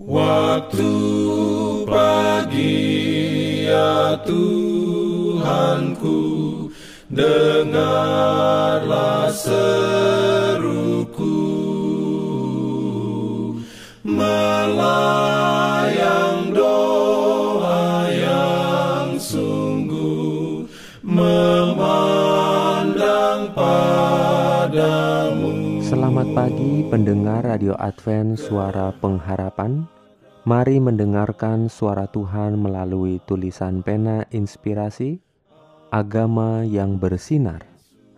Waktu pagi ya Tuhanku Dengarlah seruku Selamat pagi pendengar Radio Advent Suara Pengharapan. Mari mendengarkan suara Tuhan melalui tulisan pena inspirasi Agama yang bersinar.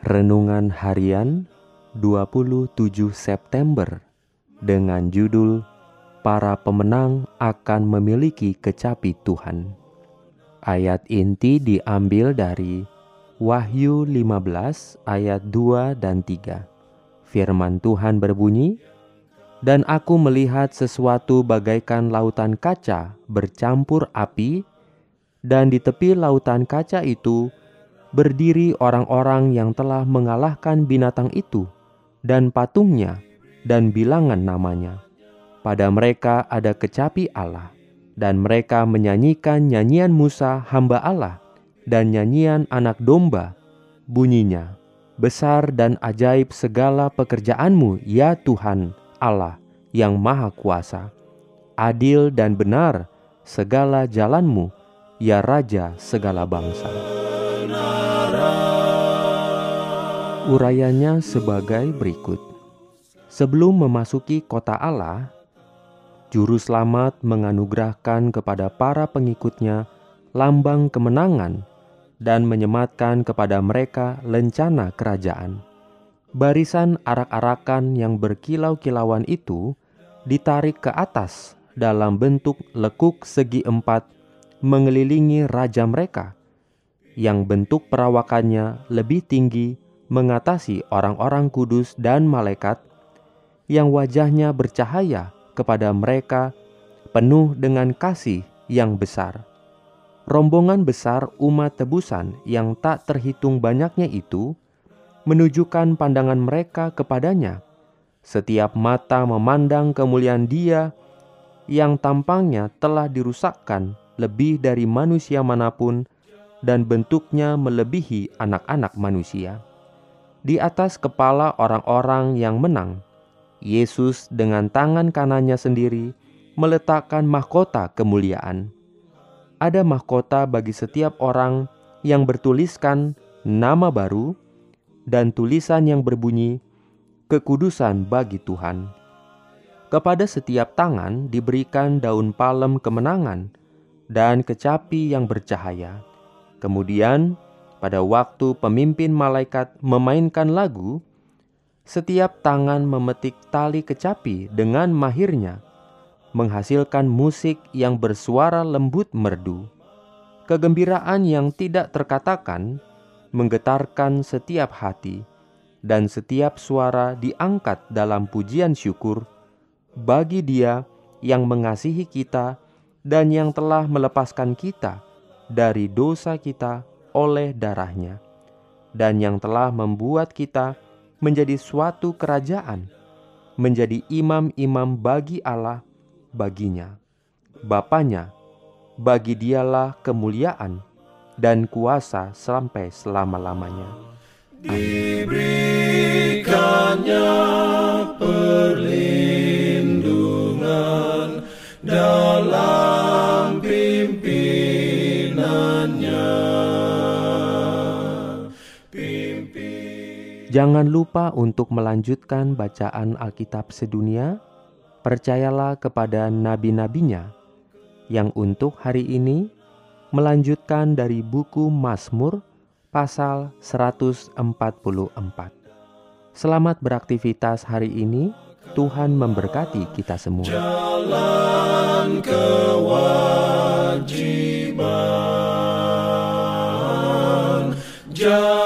Renungan harian 27 September Dengan judul Para pemenang akan memiliki kecapi Tuhan Ayat inti diambil dari Wahyu 15 ayat 2 dan 3 Firman Tuhan berbunyi, dan aku melihat sesuatu bagaikan lautan kaca bercampur api, dan di tepi lautan kaca itu berdiri orang-orang yang telah mengalahkan binatang itu dan patungnya dan bilangan namanya. Pada mereka ada kecapi Allah, dan mereka menyanyikan nyanyian Musa hamba Allah dan nyanyian anak domba. Bunyinya, besar dan ajaib segala pekerjaanmu ya Tuhan Allah yang Maha Kuasa. Adil dan benar segala jalanmu, ya Raja segala bangsa. Urayanya sebagai berikut. Sebelum memasuki kota Allah, Juru Selamat menganugerahkan kepada para pengikutnya lambang kemenangan dan menyematkan kepada mereka lencana kerajaan. Barisan arak-arakan yang berkilau-kilauan itu ditarik ke atas dalam bentuk lekuk segi empat mengelilingi raja mereka, yang bentuk perawakannya lebih tinggi mengatasi orang-orang kudus dan malaikat, yang wajahnya bercahaya kepada mereka penuh dengan kasih yang besar. Rombongan besar umat tebusan yang tak terhitung banyaknya itu menunjukkan pandangan mereka kepadanya. Setiap mata memandang kemuliaan Dia yang tampangnya telah dirusakkan lebih dari manusia mana pun dan bentuknya melebihi anak-anak manusia. Di atas kepala orang-orang yang menang, Yesus dengan tangan kanannya sendiri meletakkan mahkota kemuliaan. Ada mahkota bagi setiap orang yang bertuliskan nama baru dan tulisan yang berbunyi kekudusan bagi Tuhan. Kepada setiap tangan diberikan daun palem kemenangan dan kecapi yang bercahaya. Kemudian, pada waktu pemimpin malaikat memainkan lagu, setiap tangan memetik tali kecapi dengan mahirnya, menghasilkan musik yang bersuara lembut merdu. Kegembiraan yang tidak terkatakan menggetarkan setiap hati, dan setiap suara diangkat dalam pujian syukur bagi Dia yang mengasihi kita dan yang telah melepaskan kita dari dosa kita oleh darahnya, dan yang telah membuat kita menjadi suatu kerajaan, menjadi imam-imam bagi Allah, baginya, Bapaknya, bagi dialah kemuliaan, dan kuasa sampai selama-lamanya. Diberikannya perlindungan dalam pimpinannya. Pimpin... Jangan lupa untuk melanjutkan bacaan Alkitab sedunia. Percayalah kepada nabi-nabinya yang untuk hari ini melanjutkan dari buku Mazmur pasal 144. Selamat beraktivitas hari ini. Tuhan memberkati kita semua. Jalan kewajiban, jalan